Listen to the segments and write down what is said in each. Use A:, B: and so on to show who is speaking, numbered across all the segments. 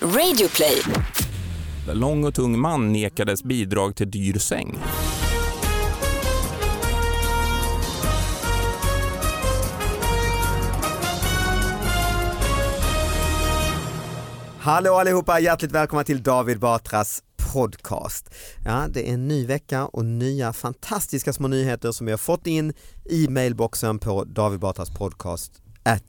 A: Radioplay.
B: Lång och tung man nekades bidrag till dyr säng.
C: Hallå allihopa, hjärtligt välkomna till David Batras podcast. Ja, det är en ny vecka och nya fantastiska små nyheter som vi har fått in i mailboxen på David Batras podcast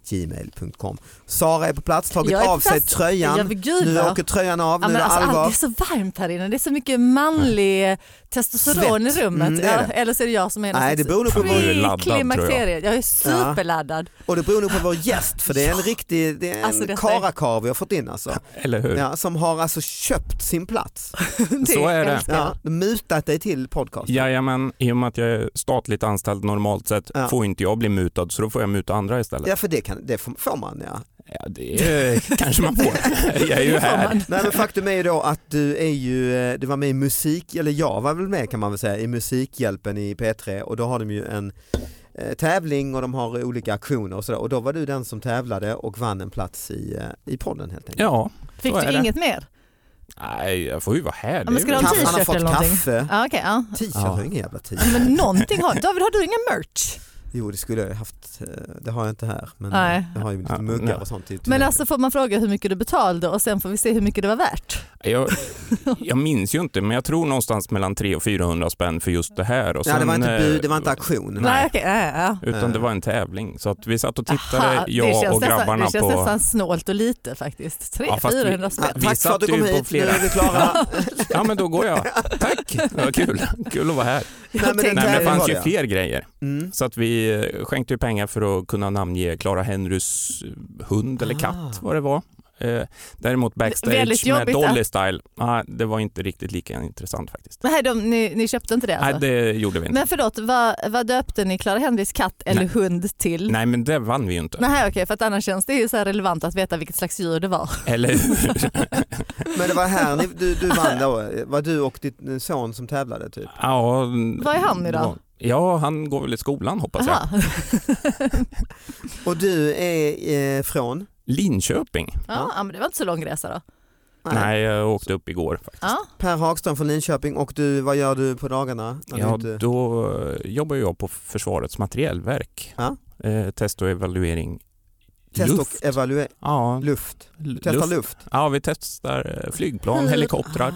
C: gmail.com. Sara är på plats, tagit
D: Jag
C: av sig tröjan.
D: Ja, gud,
C: nu åker tröjan av,
D: Ja,
C: nu är det
D: alltså,
C: allvar.
D: allt är så varmt här inne, det är så mycket manlig testosteron
C: Svett.
D: i rummet.
C: Mm, det är
D: ja,
C: det.
D: eller så är det jag som är
C: Nej, det beror på
B: laddad, tror jag.
D: Jag är superladdad.
C: Och det beror nog på vår gäst för det är en riktig, det är en
D: Alltså,
C: karakar vi har fått in alltså.
B: Eller hur?
C: Ja, som har alltså köpt sin plats.
B: Så är det.
C: Ja, mutat dig till podcasten.
B: Jajamän, i och med att jag är statligt anställd normalt sett
C: Ja.
B: får inte jag bli mutad så då får jag muta andra istället.
C: För det, kan, det får man ja.
B: Ja, det kanske man får. Jag är ju här.
C: Nej men faktum är ju då att du är ju, eh, du var med i musik, eller jag var väl med kan man väl säga, i Musikhjälpen i P3 och då har de ju en eh, tävling och de har olika aktioner och sådär och då var du den som tävlade och vann en plats i, eh, i podden helt enkelt.
B: Ja,
D: Fick du inget mer?
B: Nej, jag får ju vara här.
D: Ja, men ska du ha en
C: Kaffe, han har
D: t-shirt
C: fått
D: eller någonting?
C: kaffe.
D: Ja, okej, ja.
C: T-shirt har ingen jävla t-shirt.
D: Men någonting har David, har du ingen merch?
C: Jo det skulle jag ha haft, eh, det har jag inte här men
D: Nej.
C: jag har ju lite
B: Ja,
C: muggar
B: nej.
C: och sånt.
D: Men alltså får man fråga hur mycket du betalade och sen får vi se hur mycket det var värt?
B: Jag, jag minns ju inte, men jag tror någonstans mellan 300 och 400 spänn för just det här. Och
C: ja, det, var
B: sen,
C: inte
B: eh,
C: bud, det var inte auktion.
B: Nej.
D: Nej, okej, ja, ja.
B: Utan det var en tävling. Så att vi satt och tittade,
D: Aha, det
B: jag och
D: nästan,
B: grabbarna
D: det känns nästan snålt och lite faktiskt.
B: Ja, fast vi-
D: 300-400
C: Ja,
D: spänn.
B: Vi
C: tack för att du kom hit,
B: flera.
C: nu är vi klara.
B: Ja men då går jag. Tack, det var kul. Kul att vara här.
C: Nej, men
D: tänkte-
B: Nej, men det fanns ju
C: det.
B: fler grejer.
C: Mm.
B: Så att vi eh, skänkte ju pengar för att kunna namnge Clara Henrys hund eller
C: Ah.
B: katt vad det var. Eh, däremot backstage med Dolly Style, ah, det var inte riktigt lika intressant faktiskt.
D: Nej, de, ni, ni köpte inte det alltså?
B: Nej det gjorde vi inte.
D: Men förlåt, vad, vad döpte ni Clara Henrys katt eller
B: Nej.
D: hund till?
B: Nej men det vann vi ju inte.
D: Nej okej, för att annars känns det ju så här relevant att veta vilket slags djur det var.
B: Eller?
C: Men det var här ni, du, du vann då, var du och din son som tävlade typ?
B: ja,
D: Vad är han idag?
B: Ja, han går väl i skolan hoppas jag.
D: Aha.
C: Och du är eh, från?
B: Linköping?
D: Ja, ja, men det var inte så lång resa då.
B: Nej, jag åkte upp igår faktiskt.
D: Ja.
C: Per Hagström från Linköping och du, vad gör du på dagarna? du
B: Ja,
C: inte-
B: då eh, jobbar jag på Försvarets materielverk.
C: Ja.
B: Eh, test och evaluering
C: Test
B: luft.
C: och evaluering,
B: Ja,
C: luft. Testa luft.
B: luft. Ja, vi testar eh, flygplan,
D: Hur-
B: helikoptrar.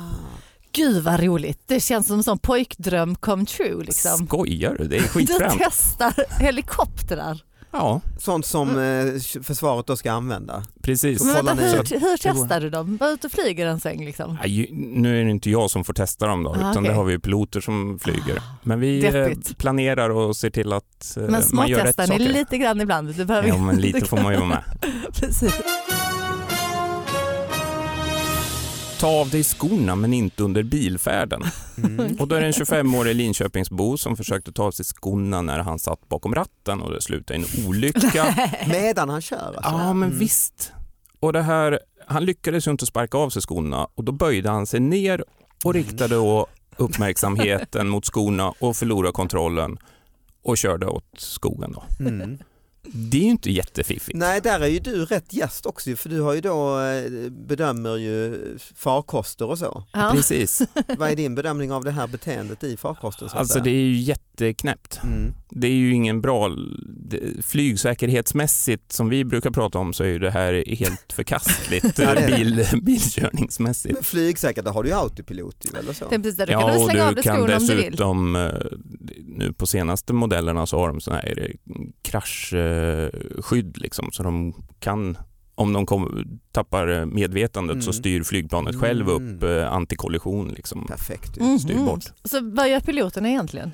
D: Gud vad roligt, det känns som en sån pojkdröm come true liksom.
B: Skojar du? Det är
D: Du
B: skitfränt.
D: testar helikoptrar.
B: Ja,
C: Sånt som eh, försvaret då ska använda.
B: precis.
C: Men
D: Men vänta, hur, hur testar du dem? Bara ut och flyger en sväng liksom?
B: Ja, ju- Nu är det inte jag som får testa dem då,
D: Ah,
B: utan
D: okej.
B: det har vi piloter som flyger. Men vi eh,
D: Deppigt.
B: planerar och ser till att eh,
D: Men
B: man gör rätt
D: småtestar ni
B: saker.
D: lite grann ibland? Du behöver
B: Ja, men lite får man ju vara med.
D: Precis.
B: Ta av dig skorna men inte under bilfärden.
C: Mm.
B: Och då är det en 25-årig Linköpingsbo som försökte ta av sig skorna när han satt bakom ratten och det slutade i en olycka.
C: Medan han kör alltså.
B: Ja, men
C: Mm.
B: visst. Och det här, han lyckades ju inte sparka av sig skorna och då böjde han sig ner och riktade då uppmärksamheten mot skorna och förlorade kontrollen och körde åt skogen. Då.
C: Mm.
B: Det är ju inte jättefiffigt.
C: Nej, där är ju du rätt gäst också för du har ju då, eh, bedömer ju farkoster och så.
D: Ja.
B: Precis.
C: Vad är din bedömning av det här beteendet i farkosten?
B: Alltså
C: säga?
B: det är ju jätteknäppt.
C: Mm.
B: Det är ju ingen bra, flygsäkerhetsmässigt som vi brukar prata om så är ju det här helt förkastligt
C: Ja,
B: bil, bilkörningsmässigt.
C: Men flygsäkert, då har du ju autopilot ju, eller så?
D: Det är precis
B: Ja,
D: kan du
B: och
D: slänga av
B: du
D: dig
B: kan
D: skorna om du vill.
B: dessutom, eh, nu på senaste modellerna så har de sådana här kraschskydd liksom, så de kan, om de kom, tappar eh, medvetandet så
C: Mm.
B: styr flygplanet själv
C: Mm.
B: upp eh, antikollision. Liksom.
C: Perfekt
B: styr bort.
D: Så vad gör piloterna egentligen?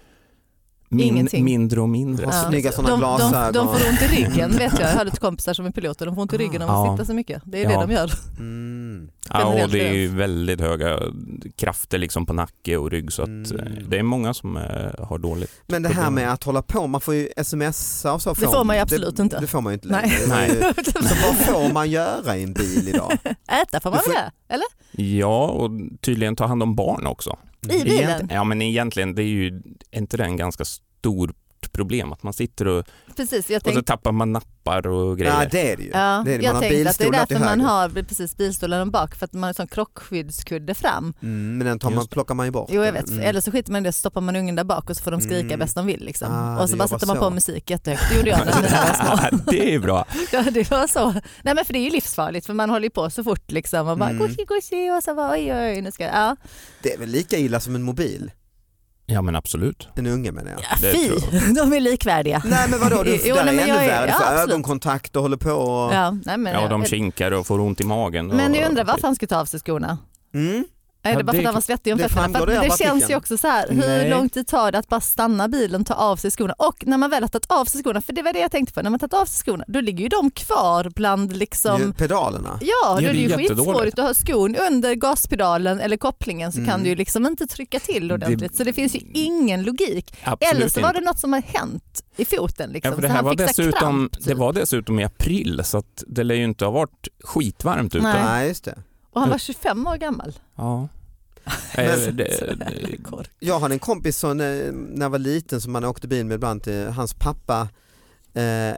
B: Min,
D: Ingenting.
B: mindre och mindre.
C: Ja. snygga såna
D: de, de,
C: glasögon.
D: de får ont i ryggen vet jag. Jag har lite kompisar som är piloter. De får ont i ryggen av att
B: Ja.
D: sitta så mycket. Det är
B: Ja.
D: det de gör.
C: Mm.
B: Ja, och det är väldigt höga krafter liksom på nacke och rygg så att
C: Mm.
B: eh, det är många som eh, har dåligt.
C: Men det här med att hålla på, man får ju smsa och så.
D: Det får man ju absolut
C: det,
D: inte.
C: Det får man ju inte längre.
D: Nej.
B: Nej.
C: Så vad får man göra i en bil idag?
D: Äta får man väl? Eller?
B: Ja, och tydligen ta hand om barn också.
D: I bilen?
B: Egent- Ja, men egentligen, det är ju är inte det en ganska stort problem att man sitter och,
D: Precis, jag
B: och så tappar man nappar och grejer.
C: Ja det är det ju.
D: ja,
C: det är det. Man
D: jag
C: har
D: tänkte att det är därför man har precis bilstolen bak för att man har en sån krockskyddskudde fram.
C: Mm, men den tar man, plockar man ju bort.
D: Jo jag vet,
C: Mm.
D: eller så skiter man i det så stoppar man ungen där bak och så får de skrika
C: Mm.
D: bäst de vill. Liksom.
C: Ah,
D: och så bara sätter man
C: så.
D: på musik jättehögt, det gjorde jag när mina var små.
B: det är bra.
D: Ja, det var så. Nej men för det är ju livsfarligt för man håller ju på så fort liksom och bara
C: Mm.
D: gushi gushi och så bara oj oj oj nu ska jag, ja.
C: Det är väl lika illa som en mobil?
B: Ja men absolut.
C: En unge menar jag.
D: ja
B: Det
D: fy, de är likvärdiga.
C: Nej men vadå, du,
D: Jo,
C: där
D: nej,
C: är
D: men
C: ännu
D: jag
C: värre
D: ja,
C: för
D: absolut.
C: ögonkontakt och håller på och...
D: Ja, nej, men,
B: Ja, de kinkar och får ont i magen.
D: men
B: och,
D: jag undrar varför han skulle ta av sig skorna.
C: Mm.
D: Är
B: Ja,
D: det bara för
B: det-
D: att han var svettig om
C: det
D: fötterna?
C: det
D: det känns ju också så här, hur
B: Nej.
D: lång tid tar det att bara stanna bilen, ta av sig skorna och när man väl har tagit av sig skorna, för det var det jag tänkte på, när man tagit av sig skorna då ligger ju de kvar bland liksom
C: pedalerna.
D: Ja, då
B: det
D: är det
B: är
D: ju skitsvårigt att ha skon under gaspedalen eller kopplingen så
C: Mm.
D: kan du ju liksom inte trycka till ordentligt. Så det finns ju ingen logik.
B: Absolut
D: Eller så var
B: inte.
D: det något som har hänt i foten. Liksom.
B: Ja, för det,
D: så
B: här var dessutom,
D: kramp,
B: det
D: typ.
B: var dessutom i april så att det lär ju inte ha varit skitvarmt ute.
D: Nej.
C: Nej just det.
D: Och han var 25 år gammal.
B: Ja.
C: Jag hade en kompis som när när jag var liten som man åkte bil med ibland till, hans pappa eh,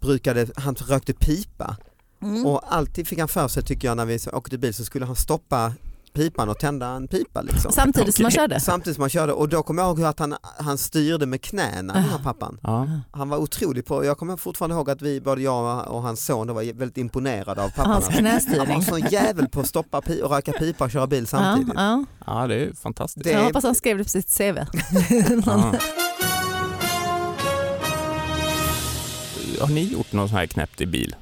C: brukade, han rökte pipa
D: Mm.
C: och alltid fick han för sig tycker jag när vi åkte bil så skulle han stoppa pipan och tända en pipa liksom.
D: Samtidigt som han körde.
C: Samtidigt som han körde och då kommer jag ihåg att han, han styrde med knäna den här pappan.
B: ja.
C: Han var otrolig på, jag kommer fortfarande ihåg att vi, både jag och hans son då var väldigt imponerade av pappan.
D: Hans
C: Han var
D: knästyrning.
C: en sån jävel på att stoppa pi- och röka pipa och köra bil samtidigt.
D: Ja,
B: ja, det är fantastiskt.
C: Det-
D: ja. Jag hoppas han skrev det på sitt CV.
B: Ja. Har ni gjort något sånt här knäppt i bil?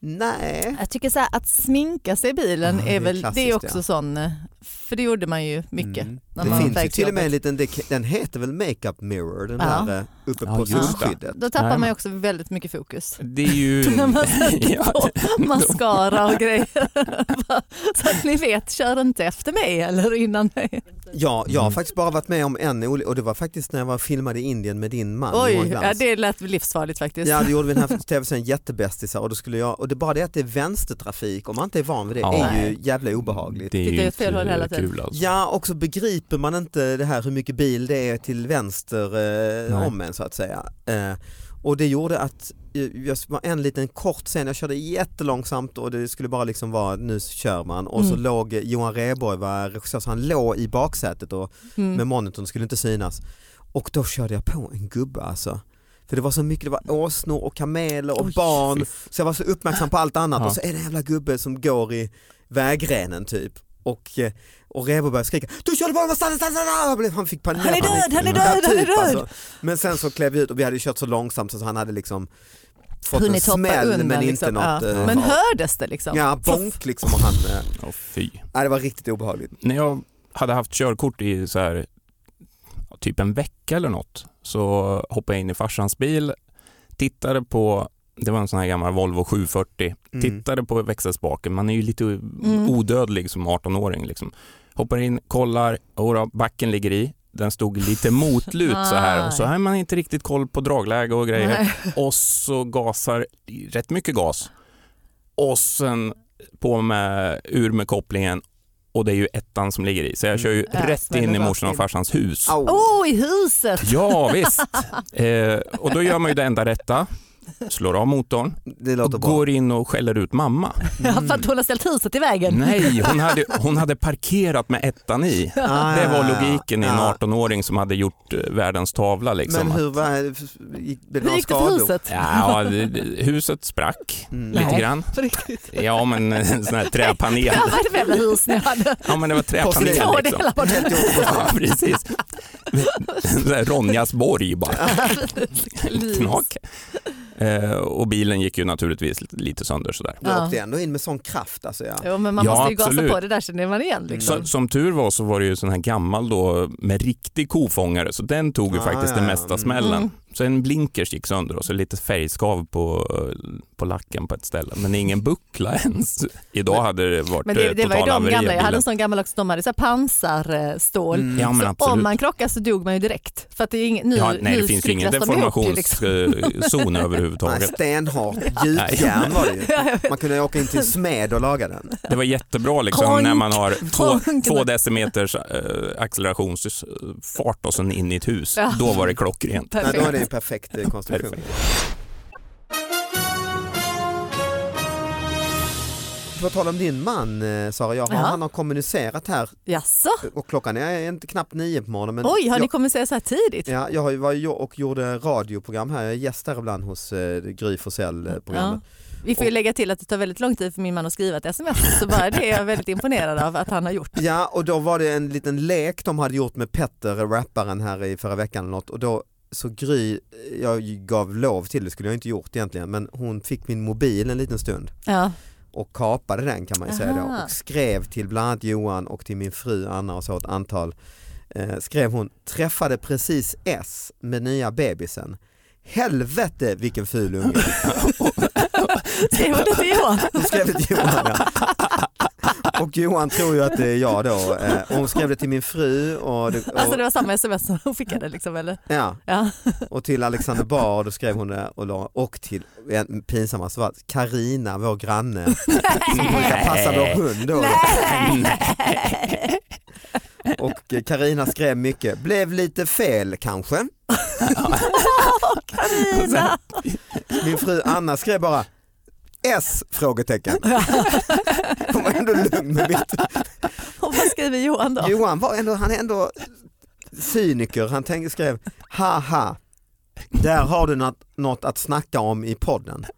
C: Nej.
D: Jag tycker så här, att sminka sig i bilen
C: Ja,
D: är väl, det är också
C: ja.
D: sån, eh, för det gjorde man ju mycket.
C: Mm.
D: när
C: Det
D: man
C: finns ju till och med en liten, den heter väl makeup mirror, den
D: Ja.
C: där eh, uppe
B: Ja,
C: på solskyddet.
D: Då tappar
B: Nej,
D: man ju också väldigt mycket fokus.
B: Det är ju...
D: När man sätter på mascara och grejer. så att ni vet, kör inte efter mig eller innan mig.
C: Ja, jag har
B: Mm.
C: faktiskt bara varit med om en och det var faktiskt när jag var filmade i Indien med din man
D: Oj, ja, det lät livsfarligt faktiskt.
C: Ja, det gjorde vi den här tv-serien Jättebästisar och då skulle jag, och det bara det att det är vänstertrafik, om man inte är van vid det,
B: Ja.
C: är ju jävla obehagligt.
B: Det är ju
D: fel håll hela
B: inte
D: tiden.
B: kul alltså.
C: Ja, och så begriper man inte det här hur mycket bil det är till vänster eh, om en så att säga. Eh, och det gjorde att eh, jag var en liten kort scen, jag körde jättelångsamt och det skulle bara liksom vara nu kör man och så
D: Mm.
C: låg eh, Johan Rheborg var regissör så han låg i baksätet och
D: Mm.
C: med monitorn skulle inte synas. Och då körde jag på en gubbe alltså. För det var så mycket, det var åsnor och kameler och
D: Oj,
C: barn
B: Fy
C: så jag var så uppmärksam på allt annat
B: Ja.
C: och så är det en jävla gubbe som går i vägrenen typ. Och, eh, och Rebo började skrika du körde på mig, stanna, stanna, stanna! Han fick panik.
D: Han är död, han är
C: Ja,
D: död, han är
C: typ,
D: död!
C: alltså. Men sen så klev vi ut och vi hade kört så långsamt så han hade liksom fått en
D: Hunnit hoppa
C: smäll
D: undan.
C: men
D: liksom.
C: inte något.
D: ja.
C: eh,
D: Men hördes det liksom?
C: Ja, bonk liksom och han, eh,
B: Åh, fy.
C: nej, det var riktigt obehagligt.
B: När jag hade haft körkort i så här, typ en vecka eller något så hoppade jag in i farsans bil, tittade på, det var en sån här gammal Volvo 740,
C: Mm.
B: tittade på växelspaken, man är ju lite
D: Mm.
B: odödlig som 18-åring. Liksom. Hoppar in, kollar, och backen ligger i, den stod lite motlut så här och så har man inte riktigt koll på dragläge och grejer
D: Nej.
B: och så gasar rätt mycket gas och sen på med ur med kopplingen och det är ju ettan som ligger i så jag kör ju
D: Ja,
B: rätt in i
D: rakt
B: morsan och farsans hus.
C: Au.
D: Oh, i huset!
B: Ja visst. Eh, och då gör man ju det enda rätta, slår av motorn och
C: bra.
B: går in och skäller ut mamma.
D: Ja, för att hon har ställt huset i vägen.
B: Nej, hon hade, hon hade parkerat med ettan i.
C: Ah,
B: Det
C: ja,
B: var
C: ja,
B: logiken i en
C: ja.
B: 18-åring som hade gjort eh, världens tavla. Liksom.
C: Men hur var, gick det
D: Hur gick det för huset?
B: Ja, huset sprack
C: Mm.
B: lite
D: Nej.
B: grann. Ja, men en sån här träpanel.
D: Ja, det för jävla hus ni hade?
B: Ja, men det var träpanel.
D: Två
B: liksom.
D: delar bort.
B: Ja, precis. Ronjas borg bara. Knak. Eh, och bilen gick ju naturligtvis lite sönder sådär.
C: Du åkte ändå in med sån kraft alltså ja.
D: Jo, men man
B: Ja,
D: måste ju gasa
B: absolut.
D: på, det där känner man igen. Liksom.
B: Så, som tur var så var det ju sån här gammal då med riktig kofångare så den tog ju
C: Ah,
B: faktiskt
C: ja,
B: den mesta
C: Mm.
B: smällen.
D: Mm.
B: Så en blinkers gick sönder och så lite färgskav på, på lacken på ett ställe, men ingen buckla ens. Idag hade det varit
D: Men det,
B: eh,
D: det var ju de gamla, jag hade en sån gammal också, de hade så här pansarstål.
C: Mm.
B: Ja, men
D: så
B: absolut.
D: om man krockade så dog man ju direkt. För att det är ing, nu,
B: Ja, nej,
D: nu
B: det finns ju ingen
D: liksom.
B: deformationszon
C: Nej,
B: överhuvudtaget.
C: stenhårt gjutjärn var det ju. Man kunde åka in till smed och laga den.
B: Det var jättebra liksom
D: Honk,
B: när man har två, två decimeters äh, accelerationsfart och sen in i ett hus.
D: Ja.
B: Då var det klockrent.
C: Nej, då är det en perfekt eh, konstruktion.
B: Perfekt.
C: På tal om din man eh, Sara, jag har,
D: Ja.
C: han har kommunicerat här
D: Jaså?
C: och klockan är inte knappt nio på morgonen. Men
D: Oj, har
C: jag,
D: ni säga så här tidigt?
C: Ja, jag varit och gjorde radioprogram här, jag är gäst där ibland hos eh, Gry Forssell eh, programmet.
D: Vi får ju lägga till att det tar väldigt lång tid för min man att skriva ett sms, så bara det är jag väldigt imponerad av att han har gjort.
C: Ja och då var det en liten lek de hade gjort med Petter, rapparen här i förra veckan eller något och då så Gry, jag gav lov till det skulle jag inte gjort egentligen men hon fick min mobil en liten stund
D: Ja.
C: och kapade den kan man ju säga då och skrev till bland annat Johan och till min fru Anna och så ett antal eh, skrev hon träffade precis S med nya bebisen Helvete vilken ful unge.
D: Skrev det till Johan?
C: Skrev det till Johan ja. Och Johan tror ju att det är jag då. eh, Och hon skrev det till min fru och, det, och,
D: Alltså det var samma sms som hon skickade liksom eller?
C: ja,
D: Ja.
C: och till Alexander Bard skrev hon det och, la, och till en pinsamast var Karina vår granne som brukar passa vår hund då. Och eh, Karina skrev mycket, blev lite fel kanske.
D: Carina!
C: Min fru Anna skrev bara S? frågetecken. Hon var ändå lugn med mitt.
D: Och vad skriver Johan då?
C: Johan var ändå, han är ändå cyniker, han tänkte skrev haha, där har du något, något att snacka om i podden.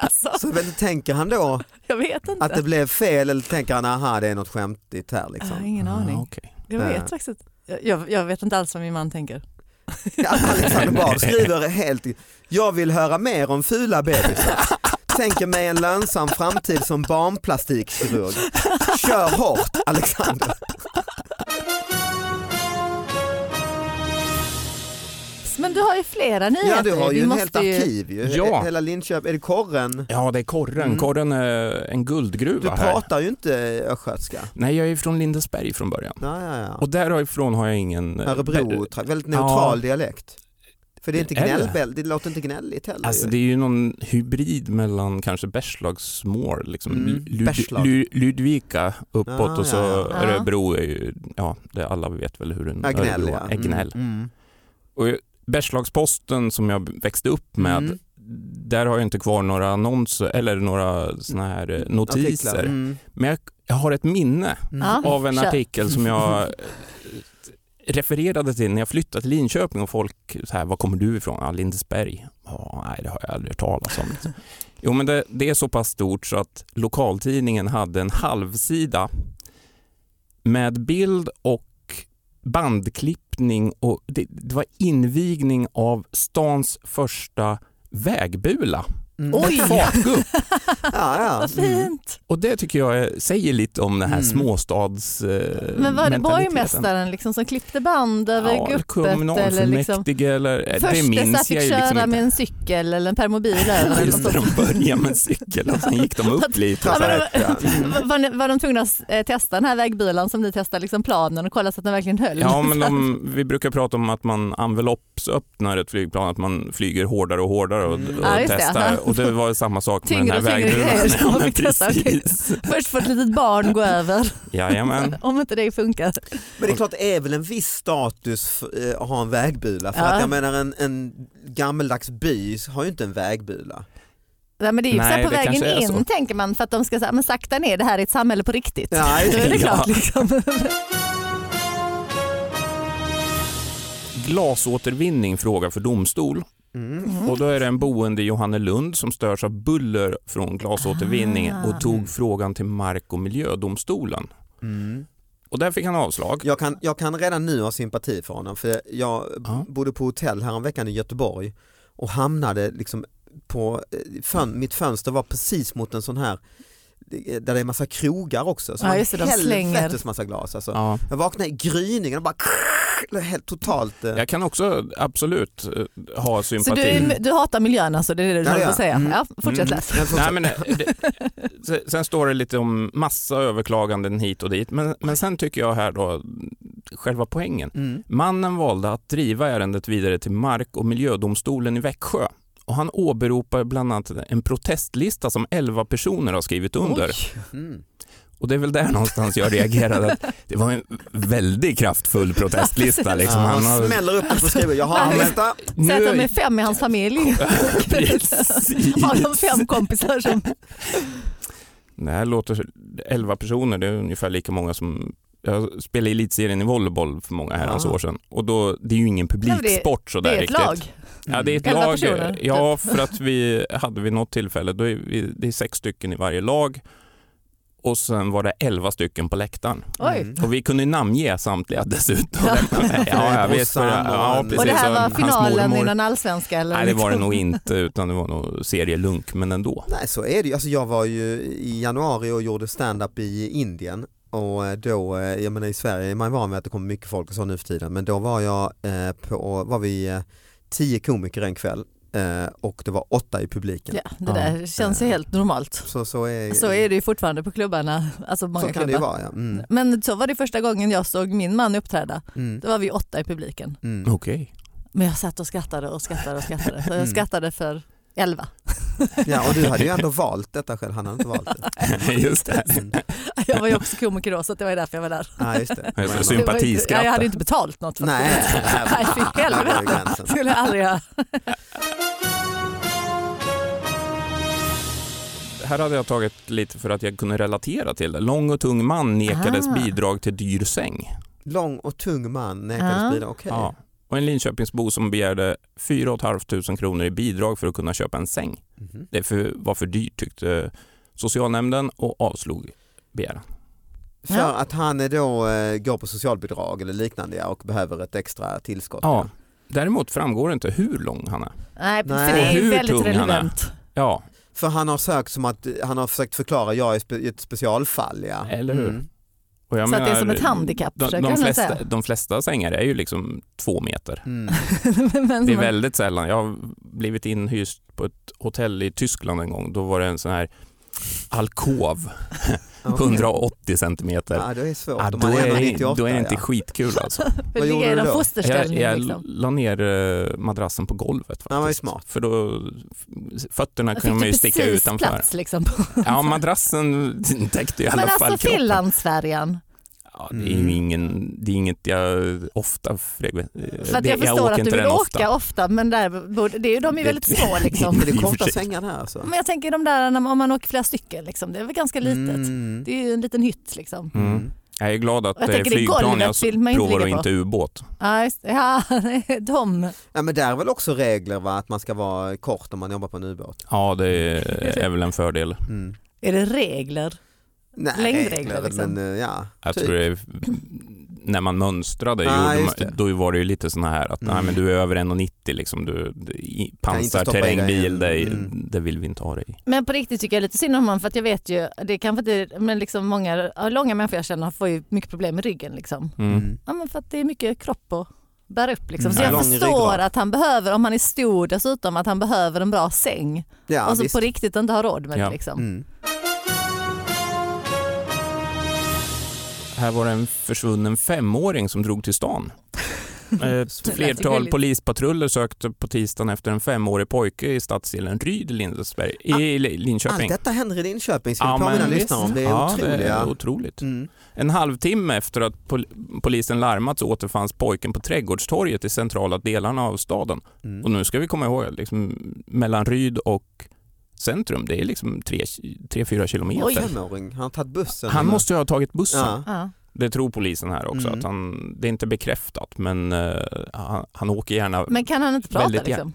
D: Alltså,
C: Så väl tänker han då
D: jag vet inte.
C: att det blev fel eller tänker han aha det är något skämtigt här
D: Jag har
C: liksom.
D: ingen aning.
B: Ah, okej.
D: Jag
C: Ja.
D: vet faktiskt inte. Jag- jag, vet inte alls vad min man tänker.
C: Alexander Bard skriver helt, jag vill höra mer om fula bebisar. Tänker mig en lönsam framtid som barnplastikkirurg. Kör hårt Alexander.
D: Men du har ju flera nyheter.
C: Ja du har
D: Vi
C: ju en
D: måste
C: helt arkiv ju.
B: Ja.
C: Hela Linköping, är det korren?
B: Ja, det är korren.
C: Mm.
B: Korren är en guldgruva
C: Du
B: här.
C: pratar ju inte östgötska.
B: Nej, jag är från Lindesberg från början.
C: Ja, ja, ja.
B: Och därifrån har jag ingen... eh,
C: Örebro, tra- väldigt neutral dialekt. För det är inte
B: Är det?
C: låter inte gnälligt heller.
B: Alltså det är ju någon hybrid mellan kanske Bergslagsmål, liksom
C: Mm,
B: Lud-
C: Bergslag.
B: Lu- Ludvika uppåt
C: Ah,
B: och så
C: ja,
D: ja.
B: Örebro är ju, ja det alla vet väl hur en
C: Ja, gnäll,
B: Örebro är gnäll.
C: Mm, mm.
B: Och Bergslagsposten som jag växte upp med,
C: Mm.
B: där har jag inte kvar några annonser eller några såna här eh, notiser.
C: Mm.
B: Men jag, jag har ett minne
C: Mm.
B: Av en artikel som jag refererade till när jag flyttade till Linköping och folk så här, var kommer du ifrån? Ja, Lindesberg. Ja, nej, det har jag aldrig hört talas om. Jo, men det, det är så pass stort så att lokaltidningen hade en halvsida med bild och bandklippning och det, det var invigning av stans första vägbula.
C: Mm.
D: Oj,
B: Fartgupp.
C: Ja, ja.
D: vad fint.
B: Och det tycker jag säger lite om den här
C: Mm.
B: småstads eh,
D: Men var det borgmästaren liksom som klippte band över
B: Ja,
D: guppet? Eller liksom,
B: kommunalfullmäktige eller det
D: först
B: minns
D: jag
B: ju
D: köra
B: liksom
D: med en cykel eller en permobil över. eller
B: Just
D: något
B: när
D: sånt.
B: de började med en cykel och sen gick de upp lite.
D: Ja, det var, var, var de tvungna att eh, testa den här vägbilen som ni testade liksom planen och kolla så att den verkligen höll?
B: Ja, men de, vi brukar prata om att man enveloppsöppnar ett flygplan, att man flyger hårdare och hårdare och,
C: Mm.
B: och
D: Ja, det.
B: testar. Och det var samma sak med den här Ja,
D: okej.
B: precis.
D: Först får ett litet barn gå över
B: Jajamän.
D: om inte det funkar.
C: Men det är klart det är väl en viss status för, eh, att ha en vägbula. För
D: Ja.
C: att jag menar en, en gammeldags by har ju inte en vägbula.
D: Nej, men det är ju så här
B: Nej,
D: på vägen in
B: så.
D: tänker man för att de ska säga men sakta ner det här är ett samhälle på riktigt.
C: Ja,
D: Då är det
B: Ja.
D: klart liksom.
B: Glasåtervinning frågar för domstol.
C: Mm.
B: Och då är det en boende i Johannelund som störs av buller från glasåtervinning
D: Ah.
B: och tog frågan till Mark och miljödomstolen.
C: Mm.
B: Och där fick han avslag.
C: Jag, kan, jag kan redan nu ha sympati för honom för jag
B: Ja.
C: bodde på hotell häromveckan i Göteborg och hamnade liksom på, eh, fön, mitt fönster var precis mot en sån här där det är massa krogar också. Så
D: Ja,
C: man
D: just det, de
C: helvetes massa glas. Alltså.
B: Ja.
C: Jag vaknade i gryningen och bara helt totalt. eh,
B: Jag kan också absolut eh, ha
D: Så
B: sympati.
D: du, är- du hatar miljön alltså, det är det du
C: Ja,
D: håller på
C: ja.
D: att säga?
C: Mm.
D: Ja, fortsätt
B: Mm.
D: läs.
C: fortsätt.
B: Nej, men, eh, det, sen- sen står det lite om massa överklaganden hit och dit, men, men sen tycker jag här då, själva poängen.
C: Mm.
B: Mannen valde att driva ärendet vidare till Mark och miljödomstolen i Växjö. Och han åberopar bland annat en protestlista som 11 personer har skrivit under.
C: Mm.
B: Och det är väl där någonstans jag reagerade. Att det var en väldigt kraftfull protestlista. Liksom.
C: Ja,
B: Han har,
C: smäller upp och skriver jag har en lista.
D: Säg att de är fem i hans familj. Har de fem kompisar som...
B: Det här låter, 11 personer, det är ungefär lika många som jag spelade i elitserien i volleyboll för många herrans
C: Ja.
B: år sedan och då, det är ju ingen publiksport sådär
D: Det är ett
B: riktigt.
D: lag.
B: Ja, det är ett
D: 11
B: lag.
D: personer, typ.
B: Ja, för att vi hade vid något tillfälle, då är vi, det är sex stycken i varje lag och sen var det 11 stycken på läktaren.
D: Oj.
C: Mm.
B: Och vi kunde namnge samtliga dessutom.
D: Ja.
B: ja, jag vet. För, ja,
C: och-
B: precis.
D: Och det här
B: Och
D: var finalen i den allsvenska? Eller
B: Nej, det var det
D: liksom?
B: nog inte, utan det var nog serielunk, men ändå.
C: Nej så är det. Alltså, jag var ju i januari och gjorde stand-up i Indien och eh, då, eh, jag menar i Sverige är man van vid att det kommer mycket folk och så nu för tiden men då var jag eh, på, var vi eh, tio komiker en kväll eh, och det var åtta i publiken.
D: Ja, det där känns ju helt normalt.
C: Så, så, är,
D: Så är det ju fortfarande på klubbarna. Alltså många
C: så kan det ju
D: klubbar.
C: vara ja. Mm,
D: Men så var det första gången jag såg min man uppträda.
C: mm,
D: Då var vi åtta i publiken.
C: mm.
B: Okej.
D: Men jag satt och skrattade och skrattade och skrattade. Så jag
C: Mm.
D: skrattade för elva.
C: Ja och du hade ju ändå valt detta själv, han hade inte valt det.
B: Just det.
C: Mm.
D: Jag var ju också komiker då så det var därför jag var där.
C: Ja, just det.
B: Det.
D: Ja, jag hade inte betalt något
C: Nej,
D: Nej, fy helvete.
C: gränsen.
D: skulle jag aldrig göra.
B: Här hade jag tagit lite för att jag kunde relatera till det. Lång och tung man nekades
D: Ah.
B: bidrag till dyr säng.
C: Lång och tung man nekades
D: Ja.
C: bidrag, okej.
B: Ja. Och en Linköpingsbo som begärde 4 500 kronor i bidrag för att kunna köpa en säng.
C: Mhm.
B: Det för, var för dyrt tyckte socialnämnden och avslog begäran.
C: För
D: Ja.
C: att han är då eh, går på socialbidrag eller liknande ja, och behöver ett extra tillskott.
B: Ja. Däremot framgår det inte hur lång han är.
D: Nej, för
C: Nej.
D: det är
B: Hur
D: väldigt
B: tung han är.
D: relevant.
B: Ja,
C: För han har sökt som att han har försökt förklara, jag är spe, ett specialfall ja.
B: Eller hur?
C: Mm.
B: Och jag
D: Så att det är
B: menar,
D: som ett handikapp,
B: De, de,
D: han
B: flesta, de flesta sängar är ju liksom två meter.
C: Mm.
D: Men
B: Det är väldigt sällan. Jag har blivit inhyst på ett hotell i Tyskland en gång. Då var det en sån här alkov. 180 centimeter.
C: Ja, det är svårt
B: Ja, då,
C: är
B: det,
C: 198.
B: då är det inte
C: ja.
B: skitkul alltså.
C: Vad gjorde du då?
B: Jag, jag
D: liksom.
B: la ner eh, madrassen på golvet faktiskt.
C: Ja, vad är smart.
B: För då, fötterna
D: Jag
B: kunde man ju
D: fick
B: sticka
D: precis
B: utanför.
D: plats liksom.
B: Ja, madrassen täckte i alla
D: Men
B: fall
D: alltså
B: kroppen.
D: Finlandsfärjan.
B: Ja, det är ju
C: Mm.
B: ingen, det är inget jag ofta
D: För att
B: det-
D: jag förstår
B: åker
D: att du vill åka ofta. men där, det är ju, de är
B: Det-
D: väldigt små liksom.
C: Är det
B: för
C: korta sängar här alltså?
D: Men jag tänker de där när man, om man åker flera stycken, liksom, det är väl ganska litet.
C: Mm.
D: Det är ju en liten hytt liksom.
B: Mm. Jag är glad att
D: jag
B: det är
D: det
B: flygplan jag provar och inte ubåt.
D: Ja, det. de.
C: Ja men där är väl också regler va, att man ska vara kort om man jobbar på en ubåt?
B: Ja, det är, är väl en fördel.
C: Mm.
D: Är det regler?
C: Nej,
D: Längdregler, liksom.
C: men eh, ja.
B: Jag
C: typ.
B: tror det är, när man mönstrade
C: Ah,
B: gjorde då var det ju lite såna här att nej,
C: Mm.
B: men du är över 1,90 liksom, du, pansarterrängbil,
C: en-
B: det,
C: Mm.
B: det vill vi inte ha dig i.
D: Men på riktigt tycker jag lite synd om honom för att jag vet ju, det är kanske inte, men liksom många ja, långa människor jag känner får ju mycket problem med ryggen liksom.
B: Mm.
C: Mm.
D: Ja men för att det är mycket kropp att bära upp liksom. Så
C: Mm.
D: jag
C: Lång
D: förstår att han behöver, om han är stor dessutom, att han behöver en bra säng.
C: Ja,
D: och så
C: visst.
D: på riktigt inte har råd med
B: Ja.
D: det liksom.
B: Här var det en försvunnen femåring som drog till stan. Ett
D: lät ju
B: flertal polispatruller sökte på tisdagen efter en femårig pojke i stadsdelen Ryd i Lindesberg, i Li-
C: Allt
B: Linköping.
C: detta händer i Linköping, ska vi
B: Ja,
C: påminna lyssnarna om. Det är
B: ja, det är otroligt.
C: Mm.
B: En halvtimme efter att pol polisen larmat så återfanns pojken på Trädgårdstorget i centrala delarna av staden.
C: Mm.
B: Och nu ska vi komma ihåg, liksom, mellan Ryd och centrum, det är liksom 3-4 kilometer.
D: Oj.
C: Femåring, han har tagit bussen.
B: Han måste ju ha tagit bussen.
C: Ja.
D: Ja.
B: Det tror polisen här också.
C: Mm.
B: Att han, det är inte bekräftat, men eh, han, han åker gärna.
D: Men kan han inte prata liksom?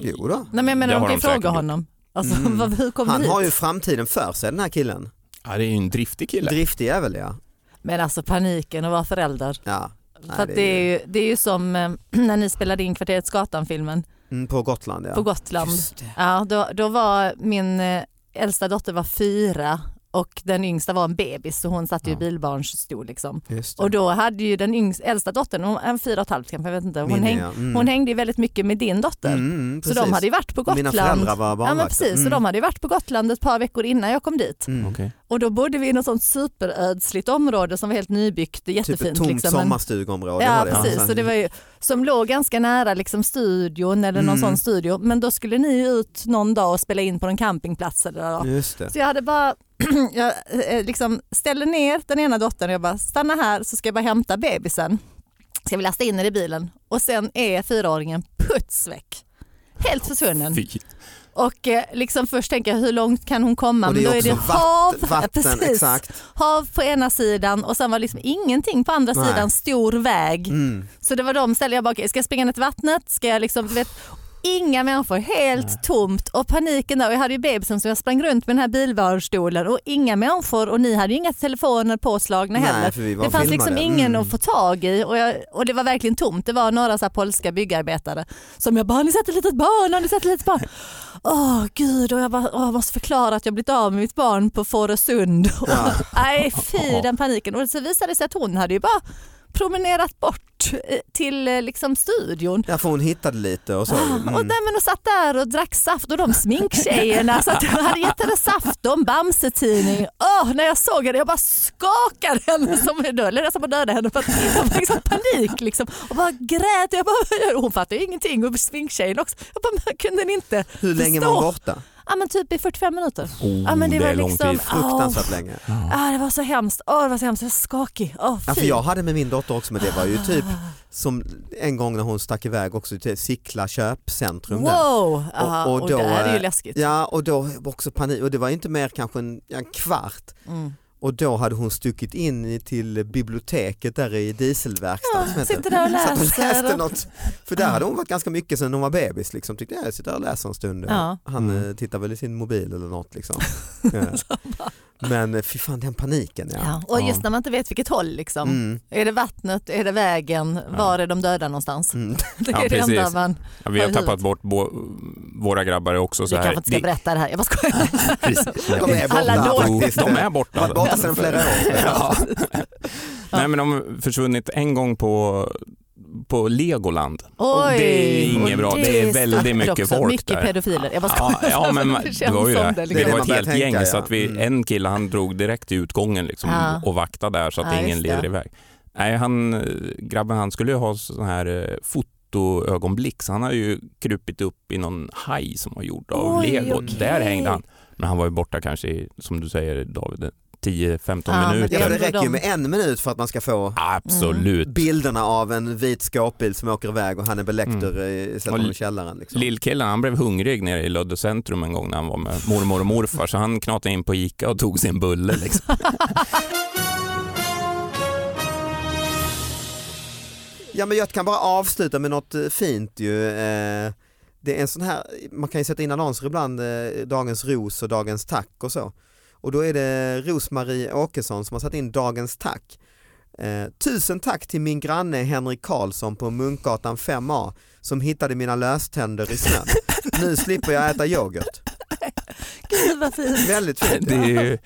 C: Jo då.
D: Nej men jag menar de kan ju fråga honom. Alltså,
C: Mm.
D: vad, hur kom
C: Han
D: du
C: har
D: hit?
C: ju framtiden för sig den här killen.
B: Ja, det är ju en driftig kille.
C: Driftig jävel ja.
D: Men alltså paniken att vara förälder.
C: ja. Nej,
D: För att det, är ju, det är ju som eh, när ni spelade in Kvarteret Skatan-filmen
C: Mm, på Gotland ja.
D: på Gotland. Ja, då, då var min eh, äldsta dotter var fyra och den yngsta var en bebis så hon satt ju i
B: Ja.
D: bilbarnsstol. Liksom. Och då hade ju den yngsta, äldsta dottern, hon, en fyra och ett halvt kanske, jag vet inte, hon,
C: Minne,
D: häng,
C: ja. Mm.
D: hon hängde ju väldigt mycket med din dotter.
C: Mm,
D: så
C: precis.
D: de hade ju varit på
C: Och Mina
D: Gotland.
C: föräldrar var
D: Ja
C: barnvakter.
D: men precis, så
C: Mm.
D: de hade ju varit på Gotland ett par veckor innan jag kom dit.
C: Mm.
B: Okej.
D: Och då bodde vi i något sånt superödsligt område som var helt nybyggt,
C: Typ
D: jättefint.
C: ett tomt
D: liksom.
C: Sommarstugområde
D: Ja
C: var det.
D: precis, så det var ju, som låg ganska nära liksom studion eller någon
C: Mm.
D: sån studio. Men då skulle ni ut någon dag och spela in på någon campingplats. Eller då.
C: Just det.
D: Så jag hade bara, jag eh, liksom ställde ner den ena dottern och jag bara stanna här så ska jag bara hämta bebisen. Ska vi lasta in den i bilen och sen är fyraåringen puts väck. Helt försvunnen.
B: Fy.
D: Och eh, liksom först tänker jag hur långt kan hon komma?
C: Och det
D: Men då är det hav,
C: vatten, vatten
D: precis, hav på ena sidan och sen var liksom ingenting på andra
C: Nej.
D: sidan, stor väg.
C: Mm.
D: Så det var de ställde jag bara, okej, ska jag springa ner till vattnet? Ska jag liksom, vet, inga människor, helt
B: Nej.
D: tomt och paniken där. Och jag hade ju bebisen så jag sprang runt med den här bilbarstolen och inga människor och ni hade ju inga telefoner påslagna heller.
C: Nej, för vi var
D: Det fanns
C: filmade.
D: liksom ingen
C: Mm.
D: att få tag i och, jag, och det var verkligen tomt. Det var några så här polska byggarbetare som jag bara, har ni sett ett litet barn? Har ni sett ett litet barn? Åh gud, och jag bara, åh, jag måste förklara att jag blivit av med mitt barn på Fårösund.
C: Ja.
D: Nej fy den paniken. Och så visade det sig att hon hade ju bara promenerat bort eh, till eh, liksom studion.
C: Ja, för hon hittade lite och så.
D: Ah,
C: Mm.
D: Och, där, men och satt där och drack saft och de sminktjejerna så att jag hade gett henne saft och en Bamse-tidning. Åh, när jag såg henne jag bara skakade henne som en död, nästan bara dödade henne för att jag fick sån panik liksom. och bara grät. Jag bara, hon fattade ju ingenting och sminktjejen också. Jag bara, kunde inte?
C: Hur länge var hon
D: förstå.
C: borta?
D: Ja men typ i 45 minuter.
B: Oh,
D: Ja, men det
B: det,
D: var
B: är lång
D: liksom-
B: tid.
C: Fruktansvärt länge.
D: Ah, det var så hemskt. Åh, det var så hemskt. Jag var skakig. Åh,
C: Ja, för jag hade med min dotter också men det var ju typ
D: Ah.
C: som en gång när hon stack iväg också till Sickla köpcentrum där.
D: Wow, Aha, och,
C: och då,
D: det är ju
C: eh,
D: läskigt.
C: Ja och då också panik och det var inte mer kanske en, en kvart
D: Mm.
C: Och då hade hon stuckit in i- till biblioteket där i dieselverkstaden. som
D: Ja, sitter där och
C: Satt och
D: läser.
C: läste något. För där hade hon varit ganska mycket sedan hon var bebis. Liksom. Tyckte jag, sitter och läser en stund.
D: Ja.
C: Han
B: Mm.
C: eh, tittar väl i sin mobil eller något. Liksom. Men eh, fy fan den paniken. Ja.
D: Ja, och just
B: Ja.
D: när man inte vet vilket håll liksom.
C: Mm.
D: Är det vattnet, är det vägen,
B: Ja.
D: var är de döda någonstans?
C: Mm.
D: Det är
B: Ja,
D: det enda man...
B: Ja, vi har
D: Har
B: tappat bort bo, våra grabbar också
D: Vi
B: så här.
D: kanske inte ska
B: Det-
D: berätta det här, jag bara skojar.
C: De är borta
D: Alla då-
C: faktiskt.
B: De är
C: De
B: borta.
C: har varit borta sedan flera år.
B: Ja. Nej men de har försvunnit en gång på, på Legoland. Och
D: Oj,
B: det är inget bra. Det är väldigt mycket
D: också.
B: folk
D: Mycket
B: där.
D: pedofiler. Jag bara
B: Ja, ja men man- det var ju det.
C: Det
B: det var ett helt gäng
C: tänka,
B: så
C: ja.
B: att vi,
C: Mm.
B: en kille han drog direkt till utgången liksom,
D: Ja.
B: och vaktade där så att
D: Ja,
B: ingen leder iväg. Nej, han, eh, grabben han skulle ju ha sån här eh, fotoögonblick så han har ju krupit upp i någon haj som var gjord av
D: Oj,
B: lego.
D: okej.
B: Där hängde han. Men han var ju borta kanske i, som du säger David, 10-15
D: Ja,
B: minuter.
C: Ja, det räcker ju med en minut för att man ska få
B: Absolut.
C: bilderna av en vit skåpbil som åker iväg och han är belektor mm. sätter
B: Och
C: honom i källaren. Liksom.
B: Lillkillen han blev hungrig nere i Lödde centrum en gång när han var med mormor och morfar så han knatade in på Ica och tog sin bulle. Liksom.
C: Ja men jag kan bara avsluta med något eh, fint ju. Eh, Det är en sån här, man kan ju sätta in annonser ibland, eh, Dagens Ros och Dagens Tack och så. Och då är det Rosmarie Åkesson som har satt in Dagens Tack. Eh, tusen tack till min granne Henrik Karlsson på Munkgatan 5A som hittade mina löständer i snön. Nu slipper jag äta yoghurt.
D: Gud vad fint.
C: Väldigt fint.
B: Det är ju,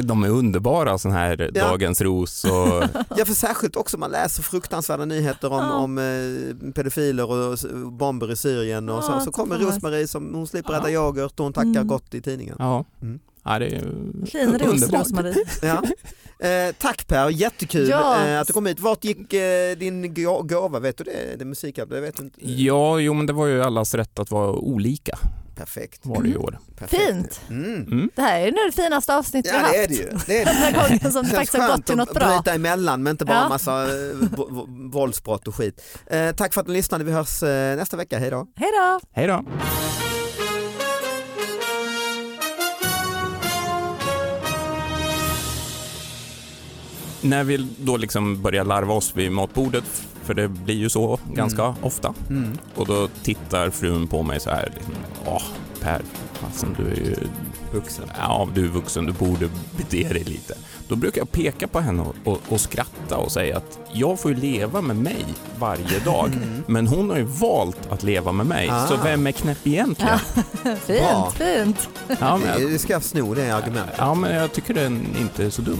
B: de är underbara sån här
C: Ja.
B: Dagens Ros och
C: Ja för särskilt också man läser fruktansvärda nyheter om,
D: Ja.
C: om eh, pedofiler och bomber i Syrien och så,
D: Ja,
C: så
D: så
C: kommer Rosmarie som hon slipper äta yoghurt och hon tackar
D: Mm.
C: gott i tidningen.
B: ja.
C: Mm.
B: Ja det är ju
D: Fin ros
B: underbart.
D: Rosmarie.
C: Ja. Eh, tack Per, jättekul
D: Ja.
C: eh, att du kom hit. Vart gick eh, din gå- gåva? Vet du det? Det musikhjälp? Jag vet inte.
B: Ja, jo men det var ju allas rätt att vara olika
C: Perfekt.
B: var det i år.
C: Perfekt.
D: Fint.
C: Mm.
B: Mm.
D: Det här är nog det finaste avsnittet vi
C: Ja
D: har
C: det
D: haft.
C: är det ju. Det är
D: Den
C: det.
D: här gången som det faktiskt har gått
C: skönt
D: till något
C: att
D: bra.
C: bryta emellan men inte bara
D: Ja.
C: massa eh, våldsbrott och skit. Eh, tack för att ni lyssnade. Vi hörs eh, nästa vecka. Hej då.
D: Hej då!
B: Hej då! När vi då liksom börjar larva oss vid matbordet, för det blir ju så ganska ofta, och då tittar frun på mig så här, liksom, åh Per, fasen du är ju
C: vuxen.
B: Ja, du är vuxen, du borde bete dig lite. Då brukar jag peka på henne och, och, och skratta och säga att jag får ju leva med mig varje dag, men hon har ju valt att leva med mig,
C: Ah.
B: så vem är knäpp egentligen?
D: Fint,
C: Bra.
D: fint.
B: Ja, men,
C: Du ska sno det argumentet.
B: ja, men jag tycker den inte är så dum.